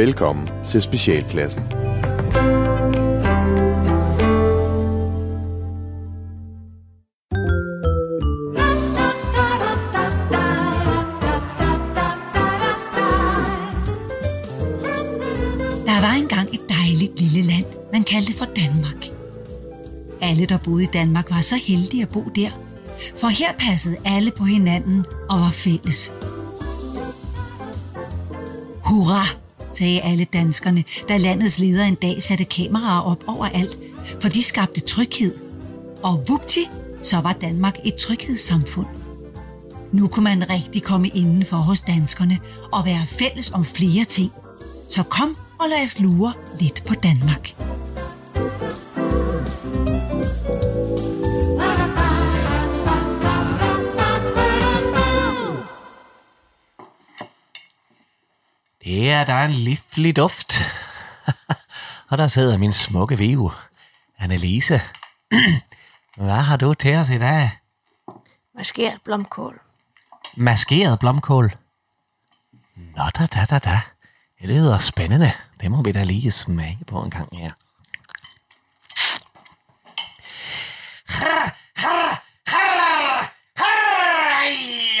Velkommen til Specialklassen. Der var engang et dejligt lille land, man kaldte for Danmark. Alle, der boede i Danmark, var så heldige at bo der, for her passede alle på hinanden og var fælles. Hurra, sagde alle danskerne, da landets leder en dag satte kameraer op overalt, for de skabte tryghed. Og vupti, så var Danmark et tryghedssamfund. Nu kunne man rigtig komme indenfor hos danskerne og være fælles om flere ting. Så kom og lad os lure lidt på Danmark. Det er en livlig duft. og der sidder min smukke vive, Annelise. Hvad har du til os i dag? Maskeret blomkål. Maskeret blomkål. Nå da da da da. Det lyder spændende. Det må vi da lige smage på en gang her.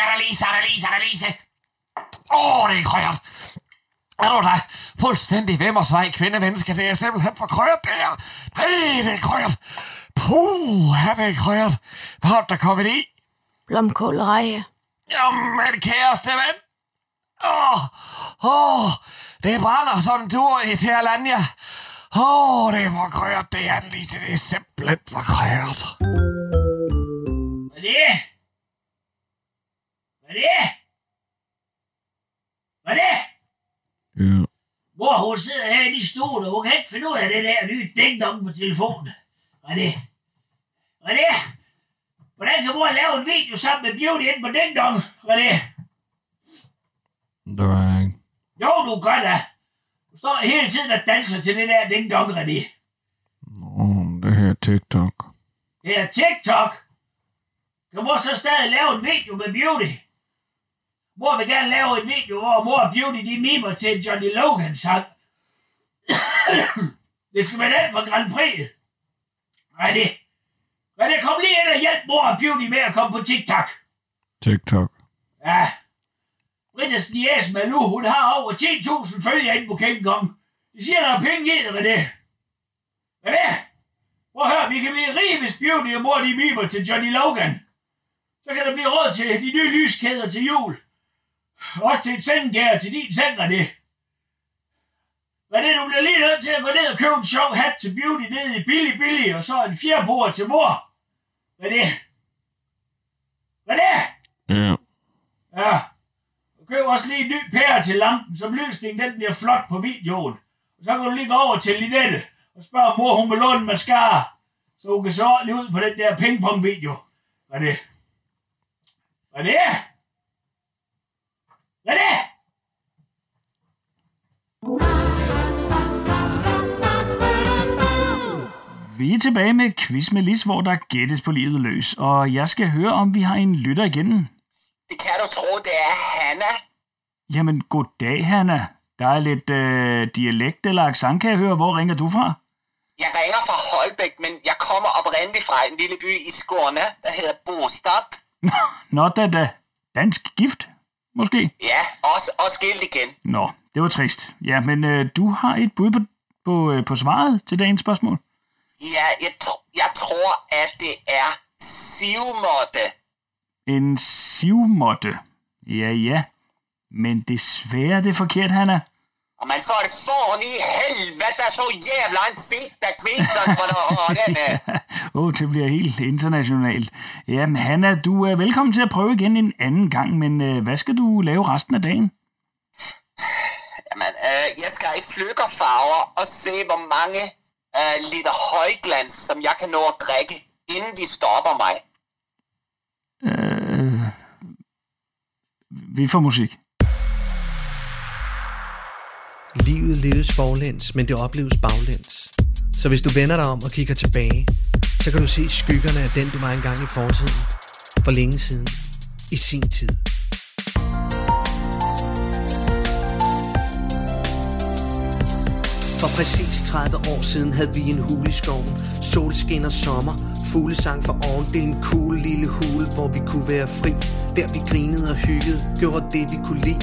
Annelise, Annelise, Annelise. Åh, det er krøjert. Er du da fuldstændig vemmersvej kvindemenneske? Det er simpelthen for krøjert, det her. Nej, det er krøjert. Puh, er det krøjert. Hvad har der kommet i? Blomkålreje. Jamen, kæreste ven. Åh, åh, det brænder som en tur i Terlandia. Åh, det er for krøjert, det er lige det er simpelthen for krøjert. Hvad er det? Hvad er det? Hvad er det? Ja. Hvor hun sidder her i de og hun kan ikke finde ud af det der nye ding på telefonen. Er det? Hvordan kan mor lave en video sammen med Beauty ind på Ding Dong? Er det? Var jeg ikke. Jo, du gør da. Du står hele tiden og danser til det der Ding Dong, René. Nå, det her er TikTok. Det er TikTok. Kan mor så stadig lave en video med Beauty? Mor vil gerne lave en video, hvor mor og Beauty de mimer til en Johnny Logan sang. det skal være den for Grand Prix. René. René, kom lige ind og hjælp mor og Beauty med at komme på TikTok. TikTok. Ja. Brittes niæs Malou, hun har over 10.000 følgere inde på King Kong. De siger, der er penge i det, René. René, prøv at høre, vi kan blive rige, hvis Beauty og mor de mimer til Johnny Logan. Så kan der blive råd til de nye lyskæder til jul. Også til et sengegær til din seng, René. René, du bliver lige nødt til at gå ned og købe en sjov hat til Beauty ned i Billy Billy, og så en fjerbord til mor. René. René! Ja. Ja. Og køb også lige en ny pære til lampen, så lysningen den bliver flot på videoen. Og så kan du lige gå over til Linette og spørge mor, hun vil låne mascara, så hun kan se ordentligt ud på den der pingpong-video. Hvad er det? Hvad er det? Hvad er det? Vi er tilbage med Quiz med Lis, hvor der gættes på livet løs. Og jeg skal høre, om vi har en lytter igen. Det kan du tro, det er Hanna. Jamen, goddag, Hanna. Der er lidt øh, dialekt eller accent, kan jeg høre. Hvor ringer du fra? Jeg ringer fra Holbæk, men jeg kommer oprindeligt fra en lille by i Skåne, der hedder Bostad. Nå da da. Dansk gift, måske? Ja, også, også skilt igen. Nå, det var trist. Ja, men øh, du har et bud på, på, øh, på svaret til dagens spørgsmål. Ja, jeg, tr- jeg tror, at det er sivmåtte. En sivmåtte. Ja, ja. Men desværre det er forkert, Hanna. Og man får det foran i helvete, så jævla en fedt, der kvinder for den. øh. Åh, oh, det bliver helt internationalt. Jamen, Hanna, du er velkommen til at prøve igen en anden gang, men øh, hvad skal du lave resten af dagen? Jamen, øh, jeg skal i flykkerfarver og se, hvor mange øh, liter højglans, som jeg kan nå at drikke, inden de stopper mig. Øh, vi får musik. Livet leves forlæns, men det opleves baglæns. Så hvis du vender dig om og kigger tilbage, så kan du se skyggerne af den, du var engang i fortiden. For længe siden. I sin tid. For Præcis 30 år siden havde vi en hul i skoven Solskin og sommer, fuglesang for oven Det er en cool lille hule, hvor vi kunne være fri Der vi grinede og hyggede, gjorde det vi kunne lide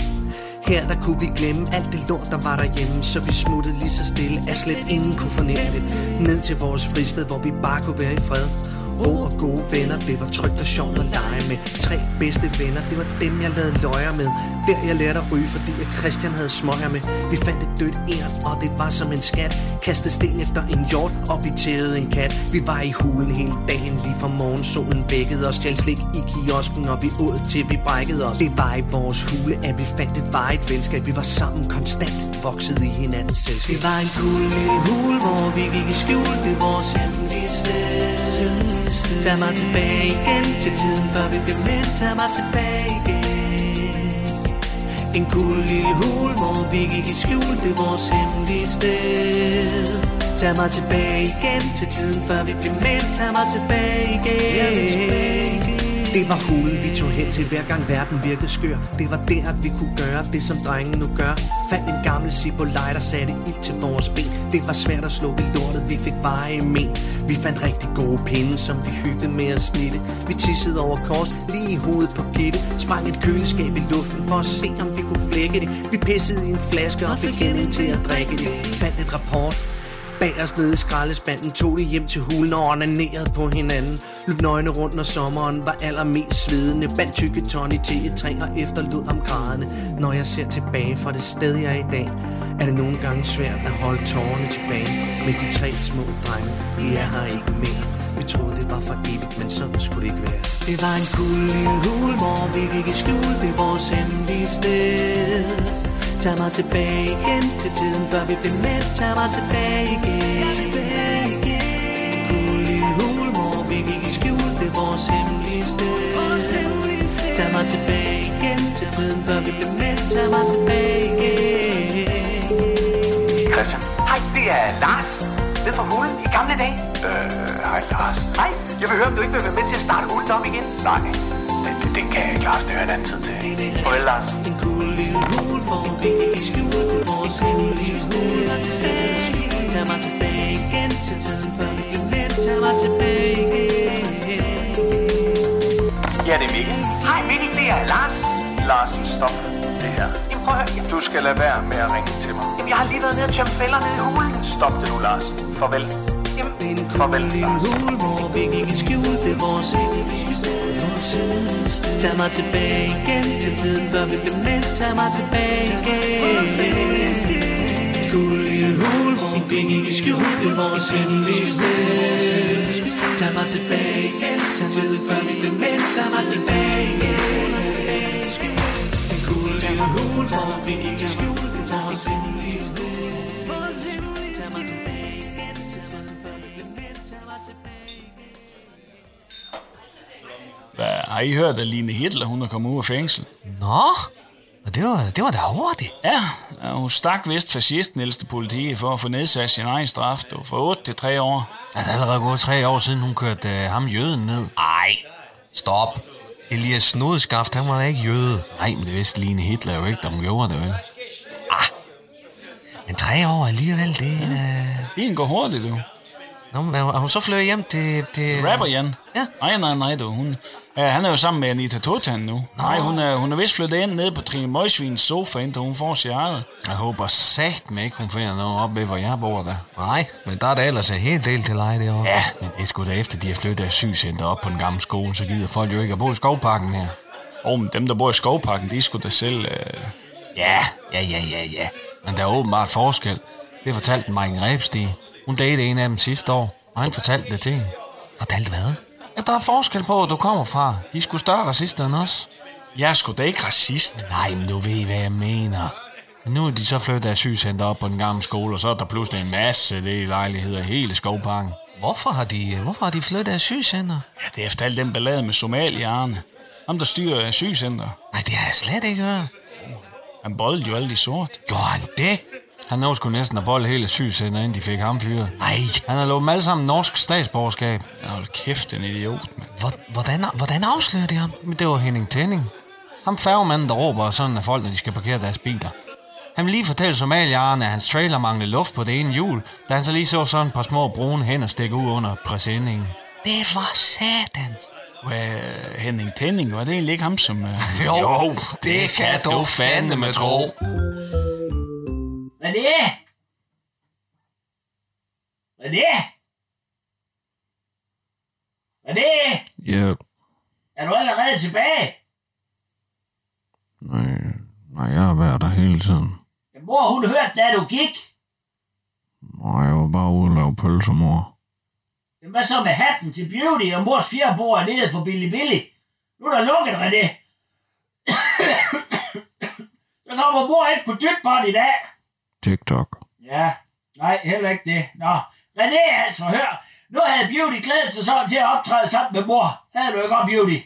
her der kunne vi glemme alt det lort, der var derhjemme. Så vi smuttede lige så stille, at slet ingen kunne fornemme det. Ned til vores fristed, hvor vi bare kunne være i fred. Ro og gode venner, det var trygt og sjovt at lege med. Tre bedste venner, det var dem jeg lavede løjer med. Der jeg lærte at ryge, fordi jeg Christian havde smøger med. Vi fandt et dødt æren, og det var som en skat. Kastede sten efter en hjort, og vi tævede en kat. Vi var i hulen hele dagen, lige fra morgensolen vækkede os. Stjal slik i kiosken, og vi åd til vi brækkede os. Det var i vores hule, at vi fandt et varigt venskab. Vi var sammen konstant, voksede i hinandens selskab. Det var en cool lille hule, hvor vi gik i skjul. Det er vores hemmelige sted sted Tag mig tilbage igen til tiden, før vi blev mænd Tag mig tilbage igen. En cool lille hul, hvor vi gik i skjul. Det er vores hemmelige sted. Tag mig tilbage igen til tiden, før vi blev mænd Tag mig tilbage igen, ja, tilbage igen det var hulen, vi tog hen til hver gang verden virkede skør. Det var der, at vi kunne gøre det, som drengen nu gør. Fandt en gammel Zippo-lej, der satte ild til vores ben. Det var svært at slukke lortet, vi fik veje men. Vi fandt rigtig gode pinde, som vi hyggede med at snitte. Vi tissede over kors, lige i hovedet på Gitte. Sprang et køleskab i luften for at se, om vi kunne flække det. Vi pissede i en flaske og fik hende til at drikke det. Fandt et rapport, Bagerst nede i skraldespanden tog de hjem til hulen og onanerede på hinanden. Løb nøgne rundt, når sommeren var allermest svedende. Bandt tykke Tony til et træ og efterlod om grædende. Når jeg ser tilbage fra det sted, jeg er i dag Er det nogle gange svært at holde tårerne tilbage. Men de tre små drenge, de er her ikke mere. Vi troede, det var for evigt, men sådan skulle det ikke være. Det var en cool lille hul, hvor vi gik i skjul. Det er vores hemmelige sted. Tag mig tilbage igen til tiden, før vi blev mænd Tag mig tilbage igen Cool lille hul, hvor vi gik i skjul Det er vores hemmelige sted Tag mig tilbage igen til tiden, før vi blev mænd Tag mig tilbage igen Christian. Hej, det er Lars. Ned fra hulen i gamle dage. Øh, hej Lars. Hej, jeg vil høre, om du ikke vil være med til at starte hulen op igen. Nej, det, det, det kan jeg ikke, Lars. Det hører en anden tid til. Farvel, Lars. Ja, det er Mikkel. Hej Mikkel, det er Lars. Larsen, stop det her. Jamen, prøv at høre. Du skal lade være med at ringe til mig. jamen, jeg har lige været nede og tømme fælder nede i hulen. Stop det nu, Lars. Farvel. Jamen, En Farvel, Lars. hul, hvor vi gik i skjul Det er vores hemmelige sted Tag mig tilbage igen til tiden, før vi blev mænd. Tag mig tilbage igen. Guld i en hul, hvor vi gik i skjul Det er vores hemmelige sted. Tag mig tilbage igen til tiden, før vi blev mænd. Tag mig tilbage igen. Guld i en hul, hvor vi gik i skjul Det er vores har I hørt, at Line Hitler hun er kommet ud af fængsel? Nå, og det var, det var da hurtigt. Ja, hun stak vist fascisten ældste politi for at få nedsat sin egen straf du, fra 8 til 3 år. Er det allerede gået tre år siden, hun kørte øh, ham jøden ned? Ej, stop. Elias Snodeskaft, han var da ikke jøde. Nej, men det vidste Line Hitler jo ikke, da hun gjorde det, vel? Ah, men tre år alligevel, det er... Øh... Tiden går hurtigt, du. Nå, men er hun- så fløjet hjem til... til... Rapper Jan. Ja. Nej, nej, nej, du. Hun, øh, han er jo sammen med Anita Totan nu. Nej, hun er, hun er vist flyttet ind ned på Trine Møgsvins sofa, indtil hun får sit eget. Jeg håber sagt med ikke, hun finder noget op ved, hvor jeg bor der. Nej, men der er der ellers en helt del til leje derovre. Ja, men det er sgu da efter, de har flyttet asylcenter op på den gamle skole, så gider folk jo ikke at bo i skovparken her. Og oh, men dem, der bor i skovparken, de skulle da selv... Øh... Ja, ja, ja, ja, ja. Men der er åbenbart forskel. Det fortalte Mike Rebstig. Hun datede en af dem sidste år, og han fortalte det til hende. Fortalte hvad? Ja, der er forskel på, hvor du kommer fra. De sgu større racister end os. Jeg er sgu da ikke racist. Nej, men du ved, hvad jeg mener. Men nu er de så flyttet asylcenter op på den gamle skole, og så er der pludselig en masse det lejligheder i hele skovparken. Hvorfor har de, hvorfor har de flyttet asylcenter? Ja, det er efter al den ballade med somalierne. Ham, der styrer asylcenter. Nej, det har jeg slet ikke hørt. Han boldede jo alle de sort. Gjorde han det? Han nåede sgu næsten at bolde hele asylcenter, inden de fik ham fyret. Nej. Han har lovet dem alle sammen norsk statsborgerskab. Ja, hold kæft, en idiot, mand. Hvor, hvordan, hvordan afslører de ham? Men det var Henning Tænning. Ham færgemanden, der råber sådan af folk, når de skal parkere deres biler. Han ville lige fortælle somalieren, at hans trailer manglede luft på det ene hjul, da han så lige så sådan et par små brune hænder stikke ud under præsendingen. Det var satans. Hvad, Henning Tænding, var det egentlig ikke ham, som... Uh... Jo, jo, det kan du fandme tro. Hvad er det? Hvad er det? Hvad er det? Ja, Er du allerede tilbage? nej, nej, jeg har været der hele tiden. Ja, mor, hun hørte, da du gik. Nej, jeg var bare ude og lave pølser, mor. Jamen, hvad så med hatten til Beauty og mors firebord nede for Billy Billy? Nu er der lukket, René. så kommer mor ikke på dybpot i dag. TikTok. Ja, nej, heller ikke det. Nå, René altså, hør. Nu havde Beauty glædet sig sådan til at optræde sammen med mor. Havde du ikke om Beauty?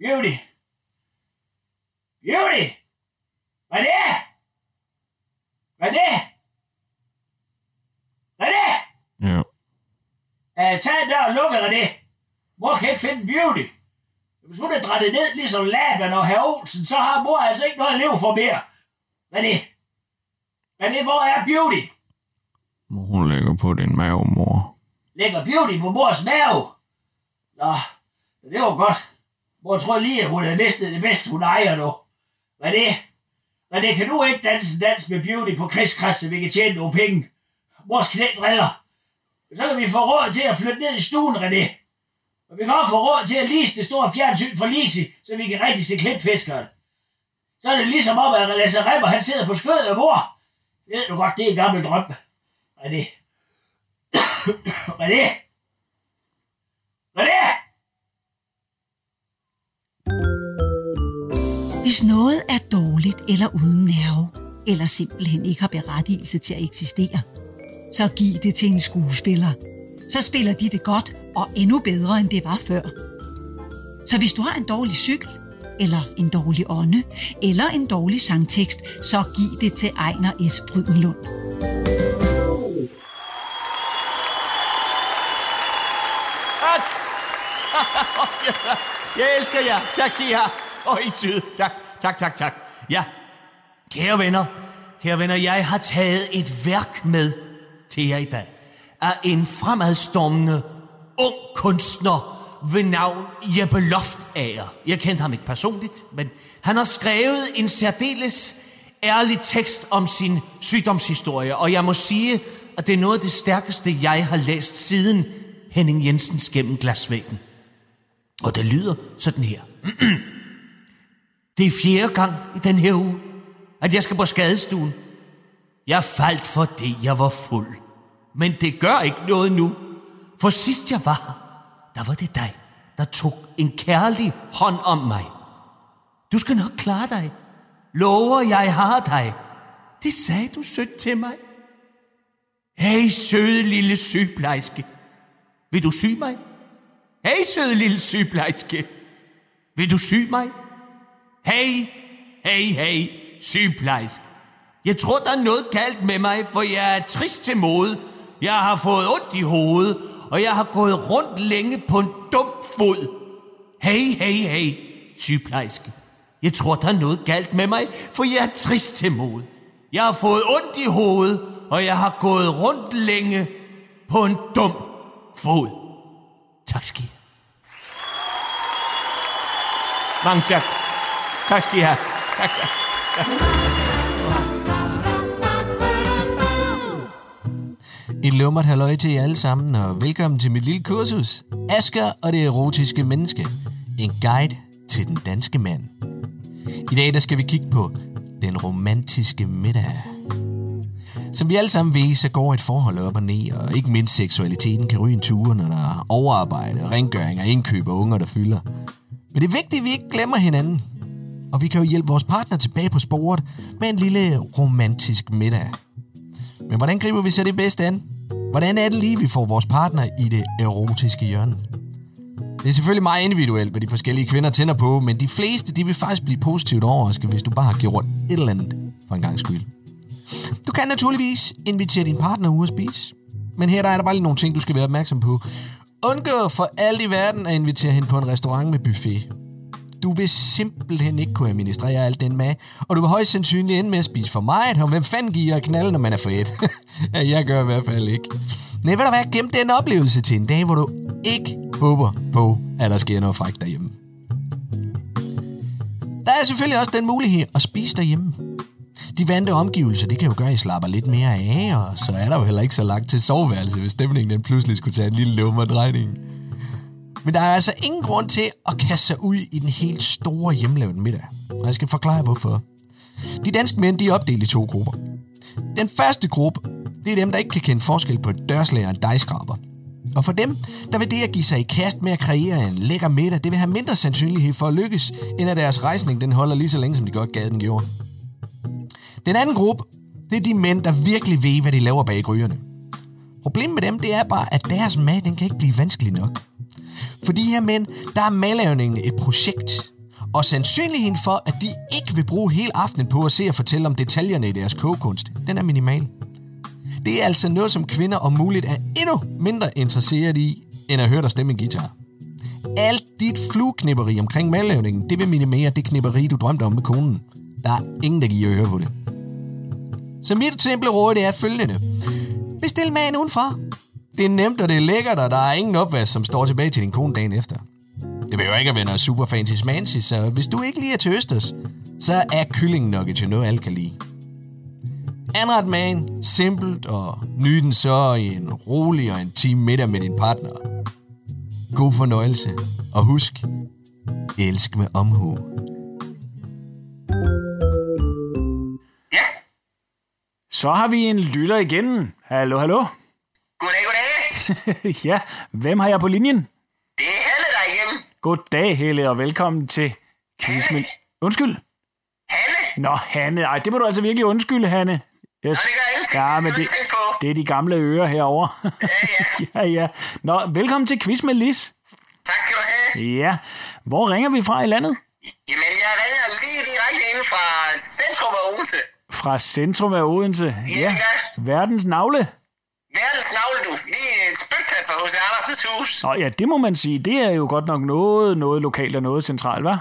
Beauty. Beauty! Hvad er det? Hvad er det? Hvad er det? Ja, Uh, tag en dør og lukke dig det. Mor kan ikke finde Beauty. Hvis hun er drættet ned ligesom Laban og herr Olsen, så har mor altså ikke noget at leve for mere. Hvad er det? Er det? Hvor er Beauty? mor, hun ligger på din mave, mor. Lægger Beauty på mors mave? Nå, det var godt. Mor tror lige, at hun havde mistet det bedste, hun ejer nu. Hvad det? Er det? Kan du ikke danse en dans med Beauty på krigskræs, så vi kan tjene nogle penge? Mors knæ driller. Så kan vi få råd til at flytte ned i stuen, René. Og vi kan også få råd til at lease det store fjernsyn for Lisi, så vi kan rigtig se klipfiskeren. Så er det ligesom om, at Lasse Remmer, han sidder på skødet af mor. Det ved du godt, det er en gammel drøm. René. René! René! Hvis noget er dårligt eller uden nerve, eller simpelthen ikke har berettigelse til at eksistere, så giv det til en skuespiller. Så spiller de det godt og endnu bedre, end det var før. Så hvis du har en dårlig cykel, eller en dårlig ånde, eller en dårlig sangtekst, så giv det til Ejner S. Frydenlund. Tak. ja, tak. Jeg elsker jer. Tak skal I have. Og I er. Tak, tak, tak, tak. Ja, kære venner, kære venner, jeg har taget et værk med til jer i dag af en fremadstormende ung kunstner ved navn Jeppe Loftager. Jeg kendte ham ikke personligt, men han har skrevet en særdeles ærlig tekst om sin sygdomshistorie, og jeg må sige, at det er noget af det stærkeste, jeg har læst siden Henning Jensens gennem glasvæggen. Og det lyder sådan her. Det er fjerde gang i den her uge, at jeg skal på skadestuen. Jeg faldt for det, jeg var fuld. Men det gør ikke noget nu. For sidst jeg var her, der var det dig, der tog en kærlig hånd om mig. Du skal nok klare dig. Lover, jeg har dig. Det sagde du sødt til mig. Hey, søde lille sygeplejerske. Vil du sy mig? Hey, søde lille sygeplejerske. Vil du sy mig? Hey, hey, hey, sygeplejerske. Jeg tror, der er noget galt med mig, for jeg er trist til mode. Jeg har fået ondt i hovedet, og jeg har gået rundt længe på en dum fod. Hey, hey, hey, sygeplejerske. Jeg tror, der er noget galt med mig, for jeg er trist til mod. Jeg har fået ondt i hovedet, og jeg har gået rundt længe på en dum fod. Tak skal I have. Mange tak. Tak skal I have. Tak, tak. En lummert halløj til jer alle sammen, og velkommen til mit lille kursus. Asker og det erotiske menneske. En guide til den danske mand. I dag der skal vi kigge på den romantiske middag. Som vi alle sammen ved, så går et forhold op og ned, og ikke mindst seksualiteten kan ryge en tur, når der er overarbejde, rengøring og indkøb og unger, der fylder. Men det er vigtigt, at vi ikke glemmer hinanden. Og vi kan jo hjælpe vores partner tilbage på sporet med en lille romantisk middag. Men hvordan griber vi så det bedst an? Hvordan er det lige, vi får vores partner i det erotiske hjørne? Det er selvfølgelig meget individuelt, hvad de forskellige kvinder tænder på, men de fleste de vil faktisk blive positivt overrasket, hvis du bare har gjort et eller andet for en gang skyld. Du kan naturligvis invitere din partner ud at spise. Men her der er der bare lige nogle ting, du skal være opmærksom på. Undgå for alt i verden at invitere hende på en restaurant med buffet. Du vil simpelthen ikke kunne administrere alt den mad, og du vil højst sandsynligt ende med at spise for meget, og hvem fanden giver at knalde, når man er for et? ja, jeg gør i hvert fald ikke. Nej, ved du hvad, gem den oplevelse til en dag, hvor du ikke håber på, at der sker noget frækt derhjemme. Der er selvfølgelig også den mulighed at spise derhjemme. De vante omgivelser, det kan jo gøre, at I slapper lidt mere af, og så er der jo heller ikke så langt til soveværelse, hvis stemningen den pludselig skulle tage en lille lummer drejning. Men der er altså ingen grund til at kaste sig ud i den helt store hjemmelavede middag. Og jeg skal forklare hvorfor. De danske mænd, de er opdelt i to grupper. Den første gruppe, det er dem, der ikke kan kende forskel på et dørslag og en dejskraber. Og for dem, der vil det at give sig i kast med at kreere en lækker middag, det vil have mindre sandsynlighed for at lykkes, end at deres rejsning den holder lige så længe, som de godt gad den gjorde. Den anden gruppe, det er de mænd, der virkelig ved, hvad de laver bag gryerne. Problemet med dem, det er bare, at deres mad, den kan ikke blive vanskelig nok. For de her mænd, der er madlavningen et projekt. Og sandsynligheden for, at de ikke vil bruge hele aftenen på at se og fortælle om detaljerne i deres kogekunst, den er minimal. Det er altså noget, som kvinder om muligt er endnu mindre interesseret i, end at høre dig stemme en guitar. Alt dit flueknipperi omkring madlavningen, det vil minimere det knipperi, du drømte om med konen. Der er ingen, der giver øre på det. Så mit simple råd det er følgende. Bestil maden udenfra. Det er nemt, og det er lækkert, og der er ingen opvask, som står tilbage til din kone dagen efter. Det behøver jo ikke at være noget super fancy smancy, så hvis du ikke lige er til østers, så er kylling nok til noget, alle kan lide. Anret magen, simpelt, og nyd den så i en rolig og en time middag med din partner. God fornøjelse, og husk, elsk med omhu. Så har vi en lytter igen. Hallo, hallo. Ja, hvem har jeg på linjen? Det er Helle der igennem. Goddag, Helle, og velkommen til Quiz med... Undskyld? Hanne? Nå, Hanne. Ej, det må du altså virkelig undskylde, Hanne. Yes. Nå, det gør jeg ikke. Ja, men det, det er de gamle ører herovre. ja, ja. Nå, velkommen til Quiz med Lis. Tak skal du have. Ja. Hvor ringer vi fra i landet? Jamen, jeg ringer lige direkte ind fra centrum af Odense. Fra centrum af Odense. Ja. Verdens navle. Verdens navle, du. Lige et spytkasser hos Andersens hus. Nå ja, det må man sige. Det er jo godt nok noget, noget lokalt og noget centralt, hva'?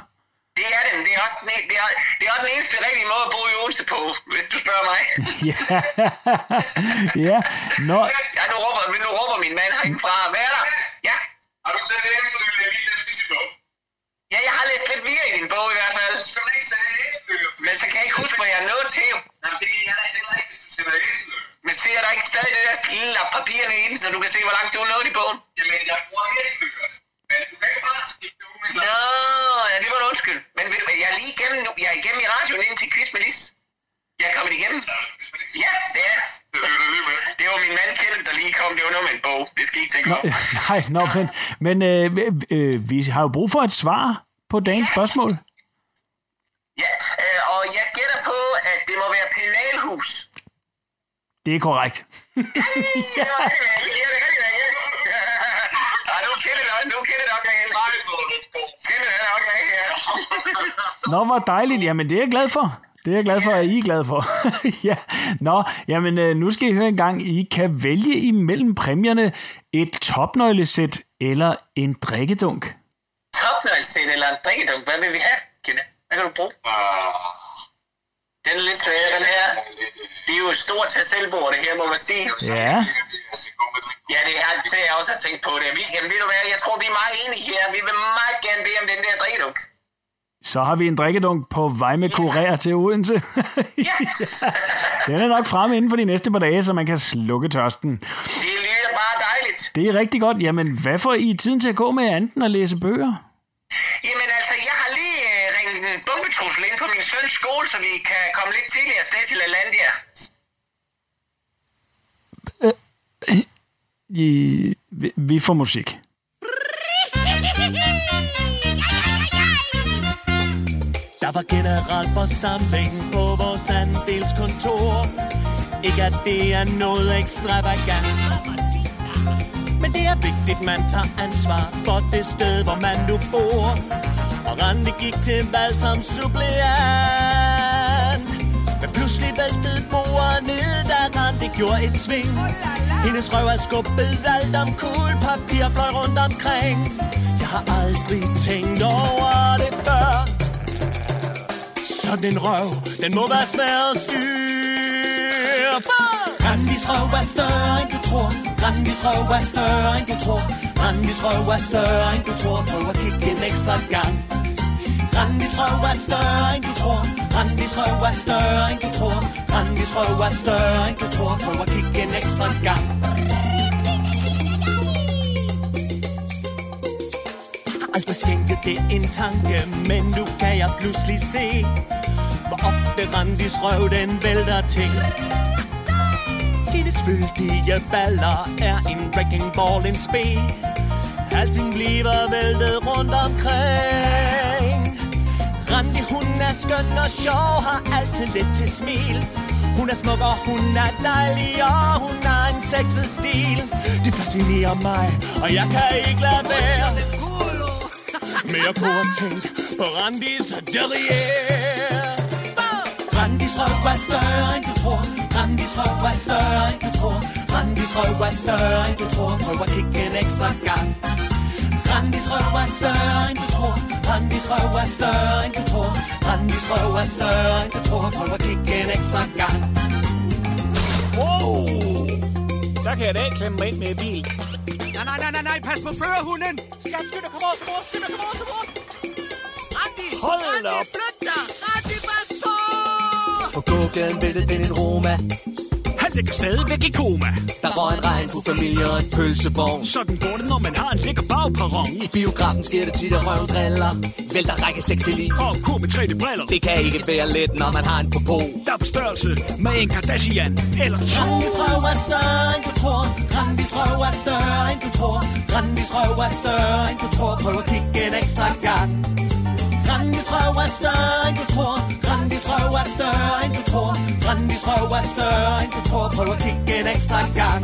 Det er det, men det er også den, det er, det er også den eneste rigtige måde at bo i Odense på, hvis du spørger mig. ja. ja. Nå. Ja, nu råber, nu råber min mand herindefra. Hvad er der? Ja. Har du set det eneste, Ja, jeg har læst lidt mere i din bog i hvert fald. Så kan ikke æseløer. Men så kan jeg ikke huske, hvad jeg er nået til. Jamen, det kan jeg heller ikke, hvis du sætter æseløer. Men ser der ikke stadig det der lille lap papirerne i den, så du kan se, hvor langt du er nået i bogen? Jamen, jeg bruger æseløer. Men du kan ikke bare skifte ud med Nå, ja, det var du undskyld. Men ved du hvad, jeg er lige igennem nu. Jeg er igennem i radioen ind til quiz med Lis. Jeg er kommet igennem. Ja, det er. Det var min mand Kenneth, der lige kom. Det var noget med en bog. Det skal I ikke tænke Nå, på. nej, nå, men, men øh, øh, vi har jo brug for et svar på dagens spørgsmål. Ja, øh, og jeg gætter på, at det må være penalhus. Det er korrekt. ja. Nå, hvor dejligt. Jamen, det er jeg glad for. Det er jeg glad for, at I er glad for. ja. Nå, jamen øh, nu skal I høre en gang. I kan vælge imellem præmierne et topnøglesæt eller en drikkedunk. Topnøglesæt eller en drikkedunk. Hvad vil vi have, Kenneth? Hvad kan du bruge? Den er lidt svær, den her. Det er jo et stort tag selvbord, det her, må man sige. Ja. Ja, det er det jeg også har tænkt på det. Vi, jamen, ved du hvad, jeg tror, vi er meget enige her. Vi vil meget gerne bede om den der drikkedunk. Så har vi en drikkedunk på vej med kurér til Odense. Den er nok fremme inden for de næste par dage, så man kan slukke tørsten. Det lyder bare dejligt. Det er rigtig godt. Jamen, hvad får I tiden til at gå med anden at læse bøger? Jamen altså, jeg har lige øh, ringet en bombetrussel ind på min søns skole, så vi kan komme lidt tidligere afsted til Alandia. I, vi, vi får musik. Var generalforsamling på vores andelskontor. Ikke at det er noget ekstravagant. Men det er vigtigt, man tager ansvar for det sted, hvor man nu bor. Og Randi gik til valg som suppleant. Men pludselig væltede bordet ned, da Randi gjorde gjorde et sving Hendes røv er skubbet alt om kul Papir fløj rundt omkring Jeg har aldrig tænkt over det før sådan en røv, den må være svær at styre. På Randis røv er større end du tror. Randis røv er større end du tror. Randis røv er større end du tror. Prøv at kigge en ekstra gang. Randis røv er større end du tror. Randis røv er større end du tror. Randis røv er større end du tror. Prøv at kigge en ekstra gang. Aldrig skænket det en tanke Men nu kan jeg pludselig se Ofte Randis røv den vælter ting hendes fyldige baller er en wrecking ball, en spe. Alting bliver væltet rundt omkring. Randi, hun er skøn og sjov, har altid lidt til smil. Hun er smuk og hun er dejlig, og hun har en sexet stil. Det fascinerer mig, og jeg kan ikke lade være. Men jeg kunne tænkt på Randis derrière. Randis røv er større end du tror Randis røv er større end du tror Randis røv er større end du tror Prøv at kigge en ekstra gang Randis røv er større end du tror Randis røv er større end du tror Randis røv er større end du tror Prøv at kigge en ekstra gang Wow! Der kan jeg da ikke klemme mig ind med i bil. Nej, nej, nej, nej, nej, pas på førerhunden! Skat, skynd dig, kom over til mor, skynd dig, kom over til mor! Randi! Hold Randi, op. flyt På gågaden væltede den en Roma. Han ligger stadigvæk i koma. Der røg en regnbuefamilie og en pølsevogn. Sådan går det, når man har en lækker bagperron. I biografen sker det tit, at røven driller. Vælter række 6 til 9 Og kur med 3D-briller. Det kan ikke være let, når man har en popo. Der er på størrelse med en Kardashian eller to. Randis røv er større end du tror. Randis røv er større end du tror. Randis røv er større end du tror. Prøv at kigge en ekstra gang. Randis røv er større end du tror Brandis røv er større end du tror. Brandis røv er større end du tror. Prøv at kigge en ekstra gang.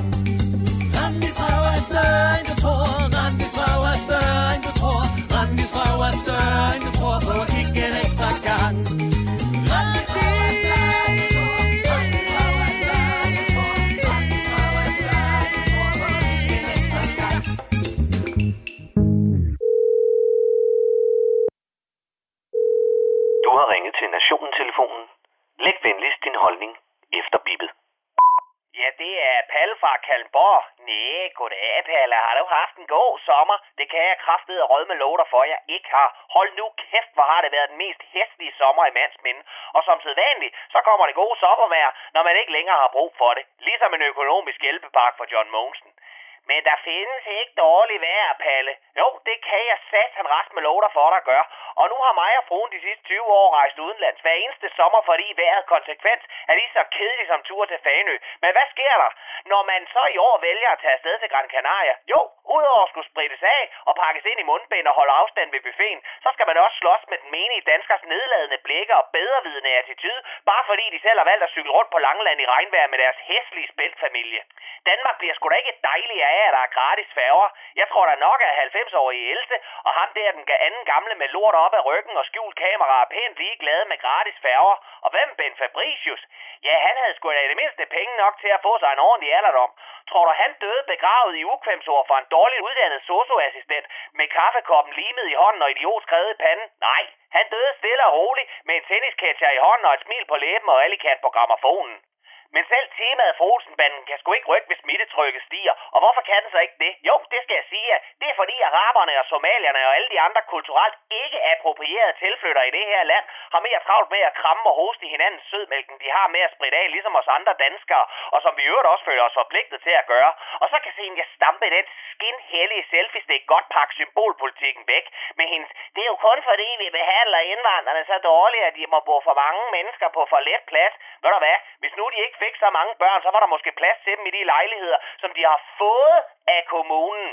Brandis røv er større end du tror. Brandis røv er større end du tror. Brandis røv er større end du tror. Prøv at kigge ringet til Nationen-telefonen. Læg venligst din holdning efter bippet. Ja, det er Palle fra Kalmborg. Næh, goddag, Palle. Har du haft en god sommer? Det kan jeg kraftede rød med låter for, jeg ikke har. Hold nu kæft, hvor har det været den mest hæstlige sommer i mands minde. Og som sædvanligt, så kommer det gode sommervejr, når man ikke længere har brug for det. Ligesom en økonomisk hjælpepakke for John Mogensen. Men der findes ikke dårlig vejr, Palle. Jo, det kan jeg satan ret med lov dig for at gør. Og nu har mig og fruen de sidste 20 år rejst udenlands hver eneste sommer, fordi vejret konsekvent er lige så kedeligt som tur til Fanø. Men hvad sker der, når man så i år vælger at tage afsted til Gran Canaria? Jo, udover at skulle sprittes af og pakkes ind i mundbind og holde afstand ved buffeten, så skal man også slås med den menige danskers nedladende blikke og bedrevidende attitude, bare fordi de selv har valgt at cykle rundt på Langeland i regnvejr med deres hæslige spændfamilie. Danmark bliver sgu da ikke dejligere af, at der er gratis færger. Jeg tror da nok, at 90-årige ældste og ham der den anden gamle med lort op ad ryggen og skjult kamera er pænt ligeglade med gratis færger. Og hvem Ben Fabricius? Ja, han havde sgu da i det mindste penge nok til at få sig en ordentlig alderdom. Tror du, han døde begravet i ukvemsord for en dårligt uddannet socioassistent med kaffekoppen limet i hånden og idiot skrevet i panden? Nej, han døde stille og roligt med en tennisketcher i hånden og et smil på læben og Alicat på grammofonen. Men selv temaet for Olsenbanden kan sgu ikke rykke, hvis smittetrykket stiger. Og hvorfor kan den så ikke det? Jo, det skal jeg sige, det er fordi araberne og somalierne og alle de andre kulturelt ikke approprierede tilflyttere i det her land har mere travlt med at kramme og hoste i hinandens sødmælken, de har med at spritte af, ligesom os andre danskere, og som vi i øvrigt også føler os forpligtet til at gøre. Og så kan se, jeg stampe den skinhellige selfie-stik godt pakke symbolpolitikken væk med hendes. Det er jo kun fordi, vi behandler indvandrerne så dårligt, at de må bo for mange mennesker på for let plads. Ved du hvad? Hvis nu de ikke fik så mange børn, så var der måske plads til dem i de lejligheder, som de har fået af kommunen.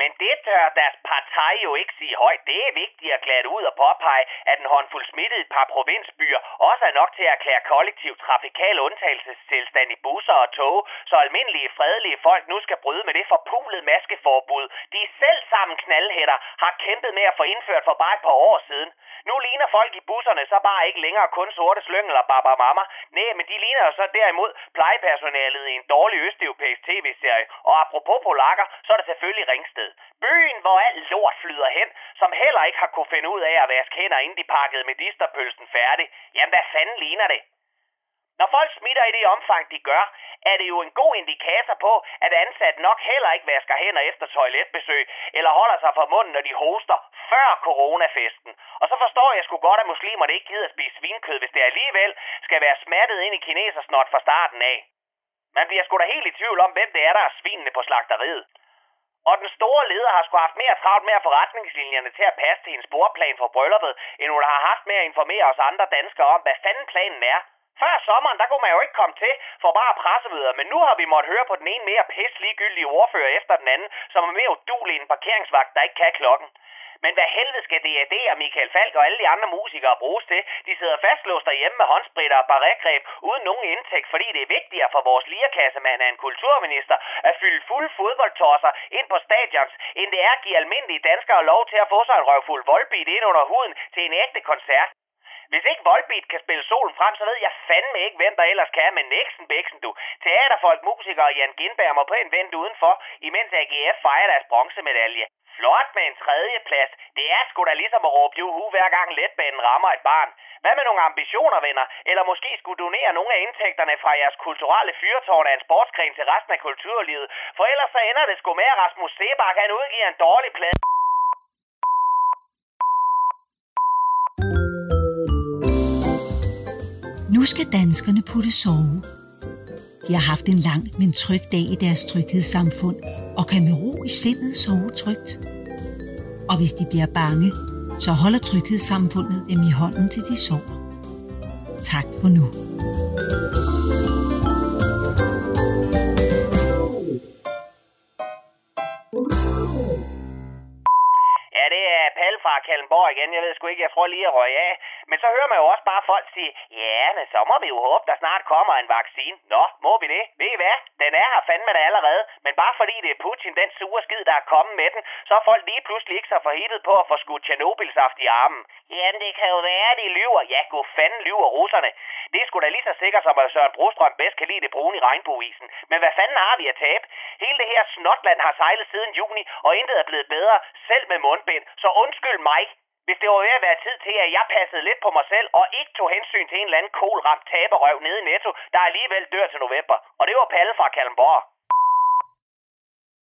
Men det tør deres parti jo ikke sige højt. Det er vigtigt at klæde ud og påpege, at en håndfuld smittet par provinsbyer også er nok til at erklære kollektiv trafikal undtagelsestilstand i busser og tog, så almindelige fredelige folk nu skal bryde med det forpulede maskeforbud, de selv sammen knaldhætter har kæmpet med at få indført for bare et par år siden. Nu ligner folk i busserne så bare ikke længere kun sorte slyngel og baba mama. Nej, men de ligner jo så derimod plejepersonalet i en dårlig østeuropæisk tv-serie. Og apropos polakker, så er det selvfølgelig Ringsted. Byen, hvor alt lort flyder hen, som heller ikke har kunne finde ud af at vaske hænder, inden de pakkede medisterpølsen færdig. Jamen, hvad fanden ligner det? Når folk smitter i det omfang, de gør, er det jo en god indikator på, at ansat nok heller ikke vasker hænder efter toiletbesøg, eller holder sig for munden, når de hoster før coronafesten. Og så forstår jeg sgu godt, at muslimerne ikke gider spise svinkød, hvis det alligevel skal være smattet ind i kinesersnot fra starten af. Man bliver sgu da helt i tvivl om, hvem det er, der er svinene på slagteriet. Og den store leder har sgu haft mere travlt med at få retningslinjerne til at passe til en sporplan for brylluppet, end hun har haft med at informere os andre danskere om, hvad fanden planen er. Før sommeren, der kunne man jo ikke komme til for bare pressemøder, men nu har vi måttet høre på den ene mere pis ligegyldige ordfører efter den anden, som er mere udulig en parkeringsvagt, der ikke kan klokken. Men hvad helvede skal DAD og Michael Falk og alle de andre musikere bruges til? De sidder fastlåst derhjemme med håndspritter og barregreb uden nogen indtægt, fordi det er vigtigere for vores lirakassemand af en kulturminister at fylde fulde fodboldtosser ind på stadions, end det er at give almindelige danskere lov til at få sig en røvfuld voldbit ind under huden til en ægte koncert. Hvis ikke Volbeat kan spille solen frem, så ved jeg fandme ikke, hvem der ellers kan. Men Nixon Bæksen, du. Teaterfolk, musikere og Jan Gindberg må på en vent udenfor, imens AGF fejrer deres bronzemedalje. Flot med en tredje plads. Det er sgu da ligesom at råbe juhu, hver gang letbanen rammer et barn. Hvad med nogle ambitioner, venner? Eller måske skulle donere nogle af indtægterne fra jeres kulturelle fyrtårn af en sportsgren til resten af kulturlivet. For ellers så ender det sgu med, at Rasmus Sebak han udgiver en dårlig plade. Skal danskerne putte sove. De har haft en lang, men tryg dag i deres tryghedssamfund, og kan med ro i sindet sove trygt. Og hvis de bliver bange, så holder tryghedssamfundet dem i hånden til de sover. Tak for nu. Ja, ikke, jeg tror lige at røge af. Men så hører man jo også bare folk sige, ja, men så må vi jo håbe, der snart kommer en vaccine. Nå, må vi det? Ved I hvad? Den er her fandme da allerede. Men bare fordi det er Putin, den sure skid, der er kommet med den, så er folk lige pludselig ikke så forhittet på at få skudt Tjernobyl-saft i armen. Jamen, det kan jo være, de lyver. Ja, gå fanden lyver russerne. Det er sgu da lige så sikkert, som at Søren Brostrøm bedst kan lide det brune i regnbueisen. Men hvad fanden har vi at tabe? Hele det her snotland har sejlet siden juni, og intet er blevet bedre, selv med mundbind. Så undskyld mig, hvis det var ved at være tid til, at jeg passede lidt på mig selv, og ikke tog hensyn til en eller anden kolramt taberøv nede i Netto, der alligevel dør til november. Og det var Palle fra Kalmborg.